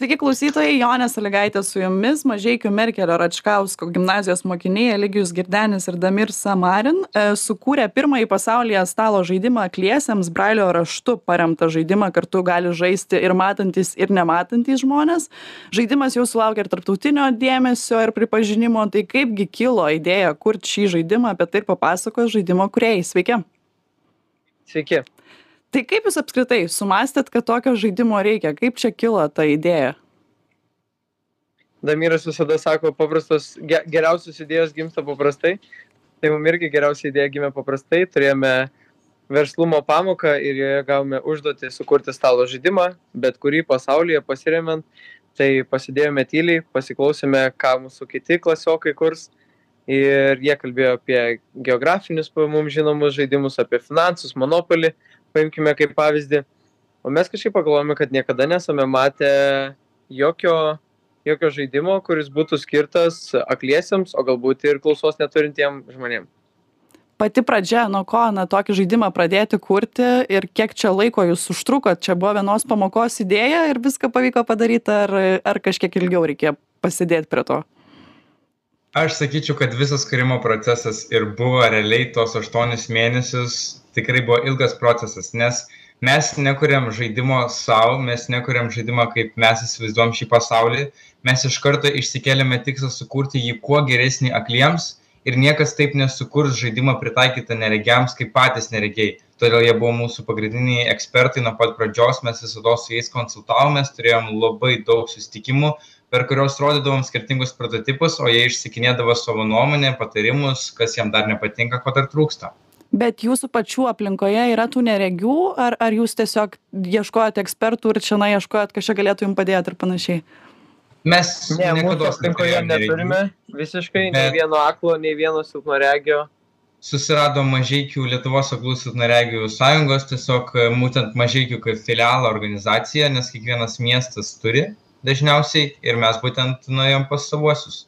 Sveiki klausytojai, Jonė Saligaitė su jumis, Mažiekių Merkelio Račkausko gimnazijos mokiniai Eligijus Girdenis ir Damir Samarin e, sukūrė pirmąjį pasaulyje stalo žaidimą akliesiems, brailio raštu paremtą žaidimą kartu gali žaisti ir matantis ir nematantis žmonės. Žaidimas jau sulaukė ir tarptautinio dėmesio ir pripažinimo, tai kaipgi kilo idėja kurti šį žaidimą, apie tai papasakos žaidimo kuriejai. Sveiki. Sveiki tai kaip jūs apskritai sumąstėt kad tokio žaidimo reikia kaip čia kilo ta idėja Damiras visada sako, paprastos, ge, geriausios idėjos gimsta paprastai. Tai mums irgi geriausia idėja gimė paprastai. Turėjome verslumo pamoką ir joje gavome užduotį sukurti stalo žaidimą, bet kurį pasaulyje pasiremiant. Tai pasidėjome tyliai, pasiklausėme, ką mūsų kiti klasiokai kurs. Ir jie kalbėjo apie geografinius mums žinomus žaidimus, apie finansus, monopolį paimkime kaip pavyzdį. O mes kažkaip pagalvojame, kad niekada nesame matę jokio, jokio žaidimo, kuris būtų skirtas akliesiams, o galbūt ir klausos neturintiem žmonėm. Pati pradžia, nuo ko na, tokį žaidimą pradėti kurti ir kiek čia laiko jūs užtrukot, čia buvo vienos pamokos idėja ir viską pavyko padaryti, ar, ar kažkiek ilgiau reikėjo pasidėti prie to? Aš sakyčiau, kad visas kūrimo procesas ir buvo realiai tos aštuonis mėnesius tikrai buvo ilgas procesas, nes mes nekuriam žaidimo savo, mes nekuriam žaidimo, kaip mes įsivaizduom šį pasaulį, mes iš karto išsikeliame tikslą sukurti jį kuo geresnį akliems ir niekas taip nesukurs žaidimą pritaikytą neregiams kaip patys neregiai. Todėl jie buvo mūsų pagrindiniai ekspertai nuo pat pradžios, mes visada su jais konsultavomės, turėjom labai daug susitikimų, per kuriuos rodydavom skirtingus prototipus, o jie išsikinėdavo savo nuomonę, patarimus, kas jam dar nepatinka, ko dar trūksta. Bet jūsų pačių aplinkoje yra tų neregių ar ar jūs tiesiog ieškojot ekspertų ir čionai ieškojot kas čia galėtų jum padėt ir panašiai? Mes ne mūsų aplinkoje neturime visiškai nei vieno aklo nei vieno silpnaregio. Susiradom mažeikių lietuvos aklųjų silpnaregių sąjungos tiesiog e, būtent mažeikių kaip filialą organizaciją nes kiekvienas miestas turi dažniausiai ir mes būtent nuėjom pas savuosius.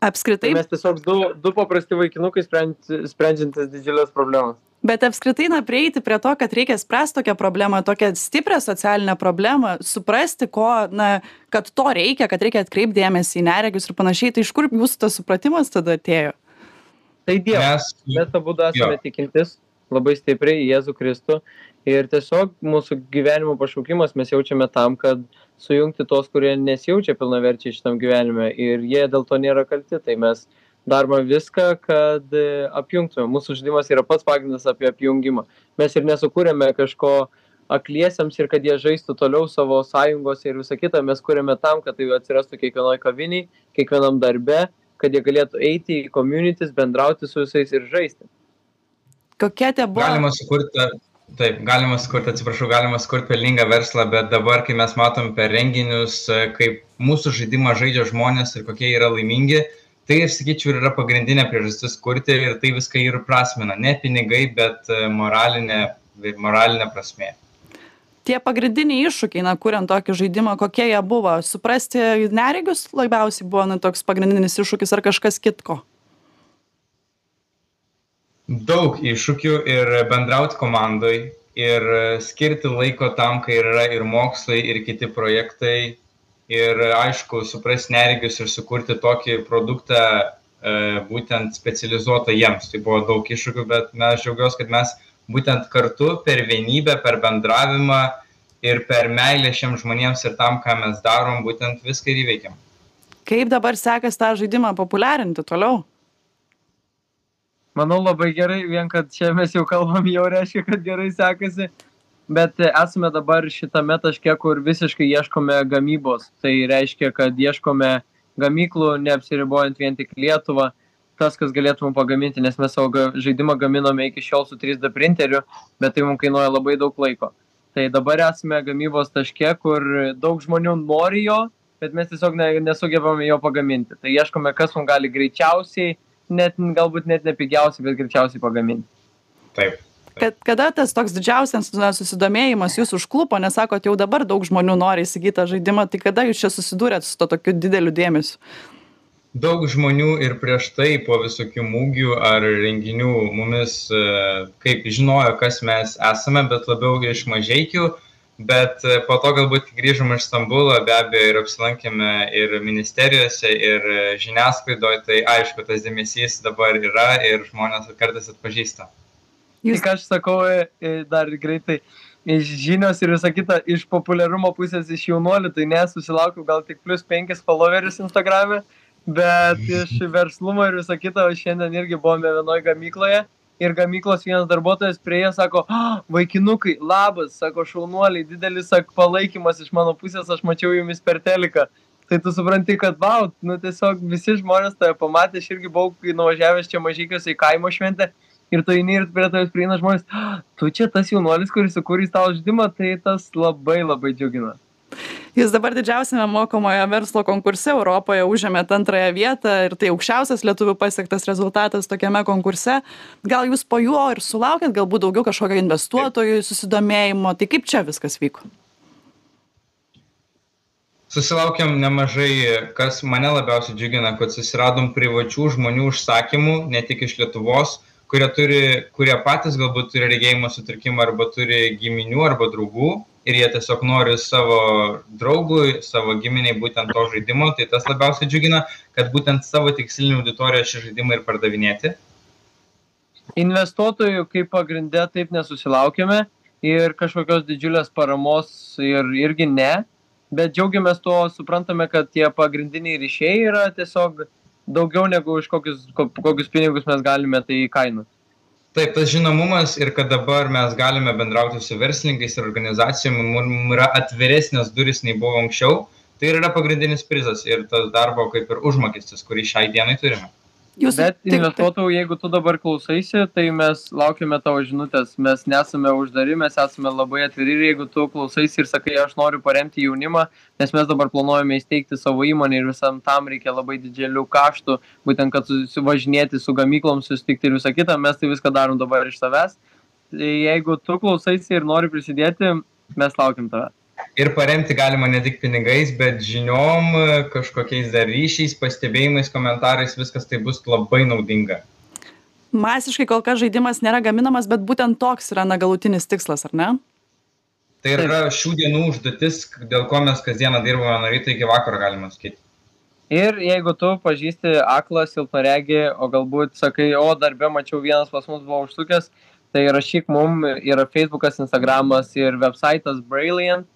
Apskritai? Mes tiesiog du du paprasti vaikinukai sprend sprendžiantys didžiules problemas. Bet apskritai na prieiti prie to kad reikia spręst tokią problemą tokią stiprią socialinę problemą suprasti ko na kad to reikia kad reikia atkreipt dėmesį į neregius ir panašiai tai iš kur jūsų tas supratimas tada atėjo? Tai dievas. Mes abudu esame tikintys labai stipriai į jėzų kristų. Ir tiesiog mūsų gyvenimo pašaukimas mes jaučiame tam kad sujungti tuos kurie nesijaučia pilnaverčiai šitam gyvenime ir jie dėl to nėra kalti. Tai mes darome viską kad e, apjungtume. Mūsų žaidimas yra pats pagrindas apie apjungimą. Mes ir nesukūrėme kažko akliesiems ir kad jie žaistų toliau savo sąjungose ir visa kita. Mes kuriame tam kad tai atsirastų kiekvienoj kavinėj kiekvienam darbe kad jie galėtų eiti į communities bendrauti su visais ir žaisti kokie tie buvo galima sukurti taip galima sukurt atsiprašau galima sukurt pelningą verslą bet dabar kai mes matom per renginius kaip mūsų žaidimą žaidžia žmonės ir kokie yra laimingi tai aš sakyčiau yra pagrindinė priežastis kurti ir tai viską ir prasmina. Ne pinigai bet moralinė moralinė prasmė. Tie pagrindiniai iššūkiai na kuriant tokį žaidimą kokie jie buvo? Suprasti neregius labiausiai buvo na toks pagrindinis iššūkis ar kažkas kitko daug iššūkių ir bendraut komandoj ir skirti laiko tam kai yra ir mokslai ir kiti projektai ir aišku suprast neregius ir sukurti tokį produktą e, būtent specializuotą jiems. Tai buvo daug iššūkių bet na aš džiaugiuos kad mes būtent kartu per vienybę per bendravimą ir per meilę šiems žmonėms ir tam ką mes darom būtent viską ir įveikiam. Kaip dabar sekas tą žaidimą populiarinti toliau manau labai gerai vien kad čia mes jau kalbam jau reiškia kad gerai sekasi. Bet esame dabar šitame taške kur visiškai ieškome gamybos. Tai reiškia kad ieškome gamyklų neapsiribojant vien tik lietuva tas kas galėtų mum pagaminti nes mes savo žaidimą gaminome iki šiol su trys d printeriu bet tai mum kainuoja labai daug laiko. Tai dabar esame gamybos taške kur daug žmonių nori jo bet mes tiesiog ne nesugebame jo pagaminti. Tai ieškome kas mum gali greičiausiai net galbūt net ne pigiausiai, bet greičiausiai pagaminti. Taip. Kad, kada tas toks didžiausias susidomėjimas jūs užklupo, nes sakot, jau dabar daug žmonių nori įsigyti tą žaidimą, tai kada jūs čia susidūrėt su to tokiu dideliu dėmesiu? Daug žmonių ir prieš tai po visokių mūgių ar renginių mumis e, kaip žinojo, kas mes esame, bet labiau iš mažiekių bet e, po to galbūt grįžom iš Stambulo, be abejo, ir apsilankėme ir ministerijose, ir e, žiniasklaidoje, tai aišku, tas dėmesys dabar yra ir žmonės kartais atpažįsta. Jūs... Tik aš sakau e, dar greitai, iš žinios ir visą kitą, iš populiarumo pusės iš jaunuolių, tai nesusilaukiu gal tik plus 5 followerius Instagram'e, bet iš verslumo ir visą kitą, šiandien irgi buvome vienoje gamykloje ir gamyklos vienas darbuotojas priejo, sako, ah, vaikinukai, labas, sako, šaunuoliai, didelis sako, palaikymas iš mano pusės, aš mačiau jumis per teliką. Tai tu supranti, kad, wow, nu tiesiog visi žmonės tave pamatė, aš irgi buvau nuvažiavęs čia mažykiuose į kaimo šventę ir tu eini ir prie tavęs prieina žmonės, ah, tu čia tas jaunuolis, kuris sukūrė tavo žaidimą, tai tas labai labai džiugina jūs dabar didžiausiame mokomojo verslo konkurse europoje užėmėt antrąją vietą ir tai aukščiausias lietuvių pasiektas rezultatas tokiame konkurse. Gal jūs po jo ir sulaukėt galbūt daugiau kažkokio investuotojų susidomėjimo? Tai kaip čia viskas vyko? Susilaukėm nemažai kas mane labiausiai džiugina kad susiradom privačių žmonių užsakymų ne tik iš lietuvos kurie turi kurie patys galbūt turi regėjimo sutrikimą arba turi giminių arba draugų ir jie tiesiog nori savo draugui, savo giminiai būtent to žaidimo, tai tas labiausiai džiugina, kad būtent savo tikslinį auditoriją šį žaidimą ir pardavinėti. Investuotojų kaip pagrindė taip nesusilaukėme ir kažkokios didžiulės paramos ir, irgi ne, bet džiaugiamės tuo, suprantame, kad tie pagrindiniai ryšiai yra tiesiog daugiau negu už kokius, kokius pinigus mes galime tai kainuoti taip tas žinomumas ir kad dabar mes galime bendrauti su verslininkais ir organizacijom mum yra atviresnės durys nei buvo anksčiau tai ir yra pagrindinis prizas ir tas darbo kaip ir užmokestis kurį šiai dienai turime Jūs Bet investuotojų, jeigu tu dabar klausaisi, tai mes laukiame tavo žinutės, mes nesame uždari, mes esame labai atviri ir jeigu tu klausaisi ir sakai, aš noriu paremti jaunimą, nes mes dabar planuojame įsteigti savo įmonę ir visam tam reikia labai didelių kaštų, būtent kad susivažinėti su gamyklom, susitikti ir visą kitą, mes tai viską darom dabar iš savęs. Tai jeigu tu klausaisi ir nori prisidėti, mes laukiam tavęs ir paremti galima ne tik pinigais bet žiniom kažkokiais dar ryšiais pastebėjimais komentarais. Viskas tai bus labai naudinga. Masiškai kol kas žaidimas nėra gaminamas bet būtent toks yra na galutinis tikslas ar ne? Tai yra šių dienų užduotis dėl ko mes kasdieną dirbame nuo ryto iki vakaro galima sakyti. Ir jeigu tu pažįsti aklą silpnaregį, o galbūt sakai, o darbė mačiau vienas pas mus buvo užsukęs, tai rašyk mum, yra Facebookas, Instagramas ir websaitas Brilliant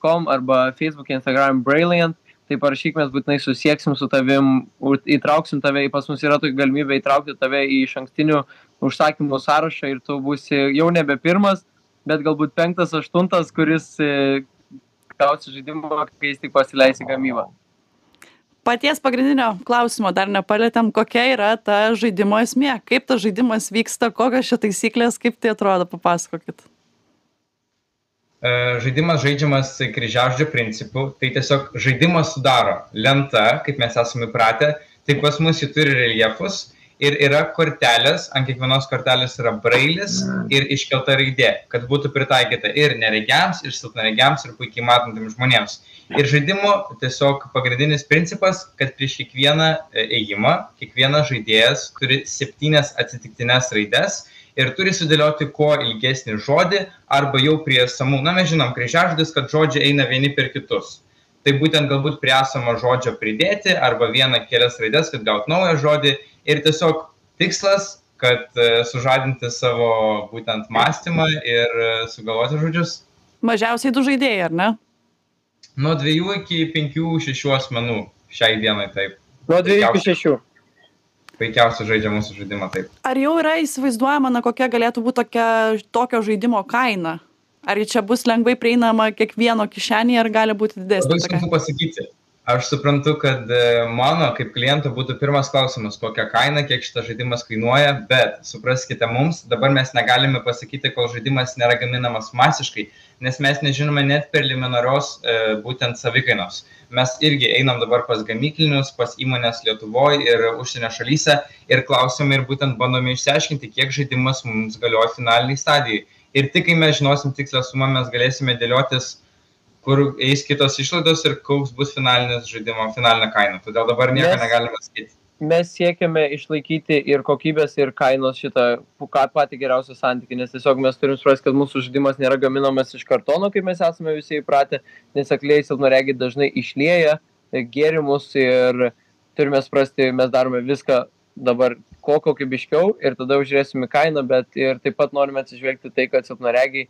com arba Facebook'e, Instagram Brilliant, tai parašyk, mes būtinai susieksim su tavim, įtrauksim tave, pas mus yra tokia galimybė įtraukti tave į iš ankstinių užsakymų sąrašą ir tu būsi jau nebe pirmas, bet galbūt penktas, aštuntas, kuris e, gausi žaidimą, kai jis tik pasileis į gamybą. Paties pagrindinio klausimo dar nepalėtėm, kokia yra ta žaidimo esmė, kaip tas žaidimas vyksta, kokios čia taisyklės, kaip tai atrodo, papasakokit. E, žaidimas žaidžiamas kryžiažodžio principu, tai tiesiog žaidimas sudaro lenta, kaip mes esame įpratę, tai pas mus jį turi reljefus ir yra kortelės, ant kiekvienos kortelės yra brailis ir iškelta raidė, kad būtų pritaikyta ir neregiams, ir silpnaregiams, ir puikiai matantiems žmonėms. Ir žaidimo tiesiog pagrindinis principas, kad prieš kiekvieną e, ėjimą kiekvienas žaidėjas turi septynias atsitiktinės raides ir turi sudėlioti kuo ilgesnį žodį arba jau prie esamų na mes žinom kryžiažodis kad žodžiai eina vieni per kitus tai būtent galbūt prie esamo žodžio pridėti arba vieną kelias raides kad gaut naują žodį ir tiesiog tikslas kad e, sužadinti savo būtent mąstymą ir e, sugalvoti žodžius. Mažiausiai du žaidėjai, ar ne? Nuo dviejų iki penkių, šešių asmenų šiai dienai taip. Nuo dviejų iki šešių puikiausiai žaidžia mūsų žaidimą taip. Ar jau yra įsivaizduojama, na, kokia galėtų būti tokia, tokio žaidimo kaina? Ar čia bus lengvai prieinama kiekvieno kišenėje, ar gali būti didesnė? Labai sunku pasakyti. Aš suprantu, kad e, mano kaip kliento būtų pirmas klausimas, kokią kainą, kiek šitas žaidimas kainuoja, bet supraskite mums, dabar mes negalime pasakyti, kol žaidimas nėra gaminamas masiškai, nes mes nežinome net preliminarios e, būtent savikainos. Mes irgi einam dabar pas gamyklinius pas įmones lietuvoj ir užsienio šalyse ir klausiame ir būtent bandome išsiaiškinti kiek žaidimas mums galioja finalinėj stadijoj ir tik kai mes žinosim tikslią sumą mes galėsime dėliotis kur eis kitos išlaidos ir koks bus finalinis žaidimo finalinė kaina. Todėl dabar nieko negalime sakyti. mes siekiame išlaikyti ir kokybės ir kainos šitą patį geriausią santykį nes tiesiog mes turim suprast kad mūsų žaidimas nėra gaminamas iš kartono kaip mes esame visi įpratę nes aklieji silpnaregiai dažnai išlieja gėrimus ir turime suprasti mes darome viską dabar kuo kokybiškiau ir tada jau žiūrėsim į kainą bet ir taip pat norime atsižvelgti tai kad silpnaregiai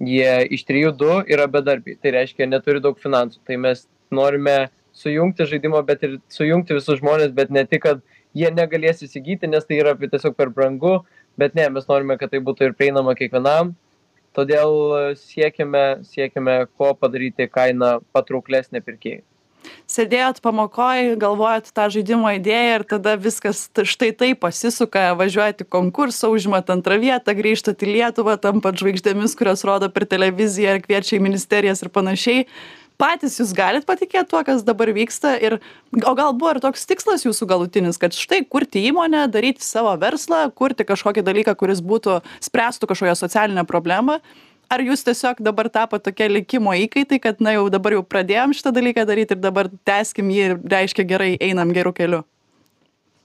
jie iš trijų du yra bedarbiai. Tai reiškia neturi daug finansų. Tai mes norime sujungti žaidimą bet ir sujungti visus žmones bet ne tik kad jie negalės įsigyti nes tai yra tiesiog per brangu. Bet ne mes norime kad tai būtų ir prieinama kiekvienam. Todėl siekiame siekiame kuo padaryti kainą patrauklesnę pirkėjui sėdėjot pamokoj galvojot tą žaidimo idėją ir tada viskas štai taip pasisuka važiuojat į konkursą užimat antrą vietą grįžtat į lietuvą tampat žvaigždėmis kurias rodo per televiziją ir kviečia į ministerijas ir panašiai. Patys jūs galit patikėt tuo kas dabar vyksta ir o gal buvo ir toks tikslas jūsų galutinis kad štai kurti įmonę daryti savo verslą kurti kažkokį dalyką kuris būtų spręstų kažkokią socialinę problemą ar jūs tiesiog dabar tapot tokie likimo įkaitai kad na jau dabar jau pradėjom šitą dalyką daryt ir dabar tęskim jį ir reiškia gerai einam geru keliu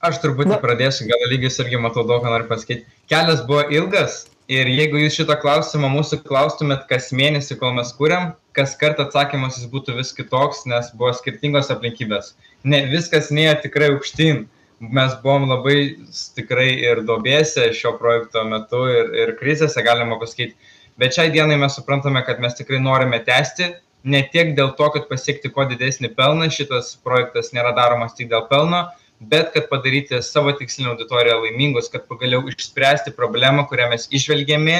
aš truputį pradėsiu gal eligijus irgi matau daug ką nori pasakyt kelias buvo ilgas ir jeigu jūs šito klausimo mūsų klaustumėt kas mėnesį kol mes kuriam kaskart atsakymas jis būtų vis kitoks nes buvo skirtingos aplinkybės. Ne viskas nėjo tikrai aukštyn. Mes buvom labai tikrai ir duobėse šio projekto metu ir ir krizėse galima pasakyt bet šiai dienai mes suprantame kad mes tikrai norime tęsti ne tiek dėl to kad pasiekti kuo didesnį pelną šitas projektas nėra daromas tik dėl pelno bet kad padaryti savo tikslinę auditoriją laimingus kad pagaliau išspręsti problemą kurią mes įžvelgėme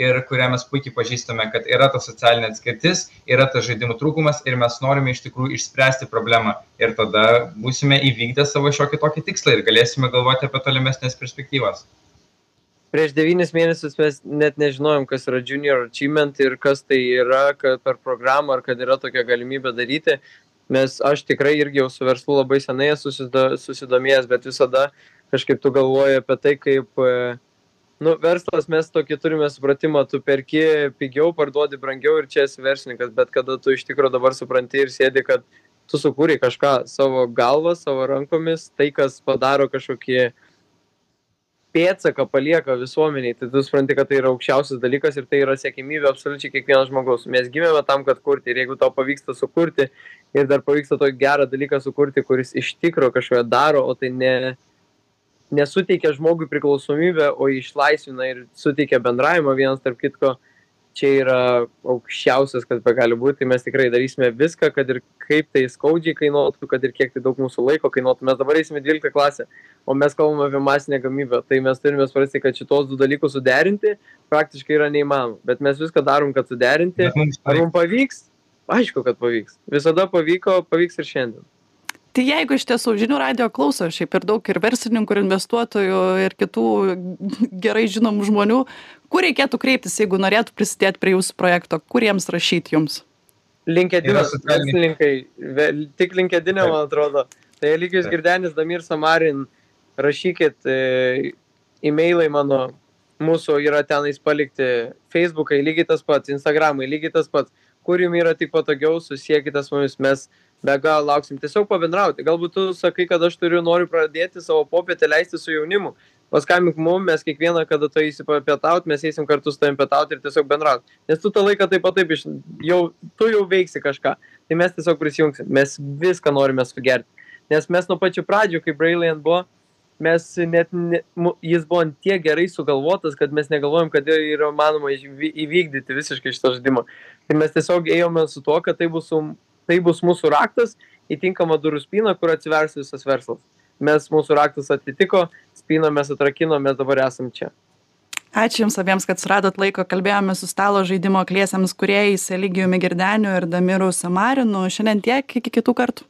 ir kurią mes puikiai pažįstame kad yra ta socialinė atskirtis yra tas žaidimų trūkumas ir mes norime iš tikrųjų išspręsti problemą. Ir tada būsime įvykdę savo šiokį tokį tikslą ir galėsime galvoti apie tolimesnes perspektyvas prieš devynis mėnesius mes net nežinojom kas yra junior achievement ir kas tai yra kad per programą ar kad yra tokia galimybė daryti. Nes aš tikrai irgi jau su verslu labai senai esu susido susidomėjęs bet visada kažkaip tu galvoji apie tai kaip e, nu verslas mes tokį turime supratimą tu perki pigiau parduodi brangiau ir čia esi verslininkas bet kada tu iš tikro dabar supranti ir sėdi kad tu sukūrei kažką savo galva savo rankomis tai kas padaro kažkokį pėdsaką palieka visuomenėj tai tu supranti kad tai yra aukščiausias dalykas ir tai yra siekiamybė absoliučiai kiekvieno žmogaus. Mes gimėme tam kad kurti ir jeigu tau pavyksta sukurti ir dar pavyksta tokį gerą dalyką sukurti kuris iš tikro kažką daro o tai ne nesuteikia žmogui priklausomybę o išlaisvina ir suteikia bendravimą vienas tarp kitko čia yra aukščiausias kas begali būt tai mes tikrai darysime viską kad ir kaip tai skaudžiai kainuotų kad ir kiek tai daug mūsų laiko kainuotų. Mes dabar eisim į dvyliktą klasę o mes kalbam apie masinę gamybą. Tai mes turime suprasti kad šituos du dalykus suderinti praktiškai yra neįmanoma. Bet mes viską darom kad suderinti. Ar mum pavyks? Aišku kad pavyks. Visada pavyko pavyks ir šiandien tai jeigu iš tiesų žinių radijo klauso šiaip ir daug ir verslininkų ir investuotojų ir kitų gerai žinomų žmonių kur reikėtų kreiptis jeigu norėtų prisidėt prie jūsų projekto? Kur jiems rašyt jums? Linkedinas verslininkai ve, tik linkedine man atrodo. Tai eligijus girdenis damir samarin rašykit e, e-mailai mano mūsų yra tenais palikti feisbukai lygiai tas pats instagramai lygiai tas pats. Kur jum yra tik patogiau susiekite su mumis mes be galo lauksim. Tiesiog pabendrauti. Galbūt tu sakai kad aš turiu noriu pradėti savo popietę leisti su jaunimu. Paskambink mum mes kiekvieną kada tu eisi papietaut mes eisim kartu su tavim pietaut ir tiesiog bendraut. Nes tu tą laiką taip pat taip iš jau tu jau veiksi kažką. Tai mes tiesiog prisijungsim. Mes viską norime sugerti. Nes mes nuo pačių pradžių kai Brilliant buvo mes net ne, jis buvo tiek gerai sugalvotas, kad mes negalvojom, kad yra manoma įvykdyti visiškai šitą žaidimą. Tai mes tiesiog ėjome su tuo, kad tai bus, tai bus mūsų raktas į tinkamą durų spyną, kur atsivers visas verslas. Mes mūsų raktas atitiko spyną mes atrakinom mes dabar esam čia. Ačiū jums abiems kad suradot laiko. Kalbėjome su stalo žaidimo akliesiems kūrėjais eligijumi girdeniu ir damiru samarinu. Šiandien tiek iki kitų kartų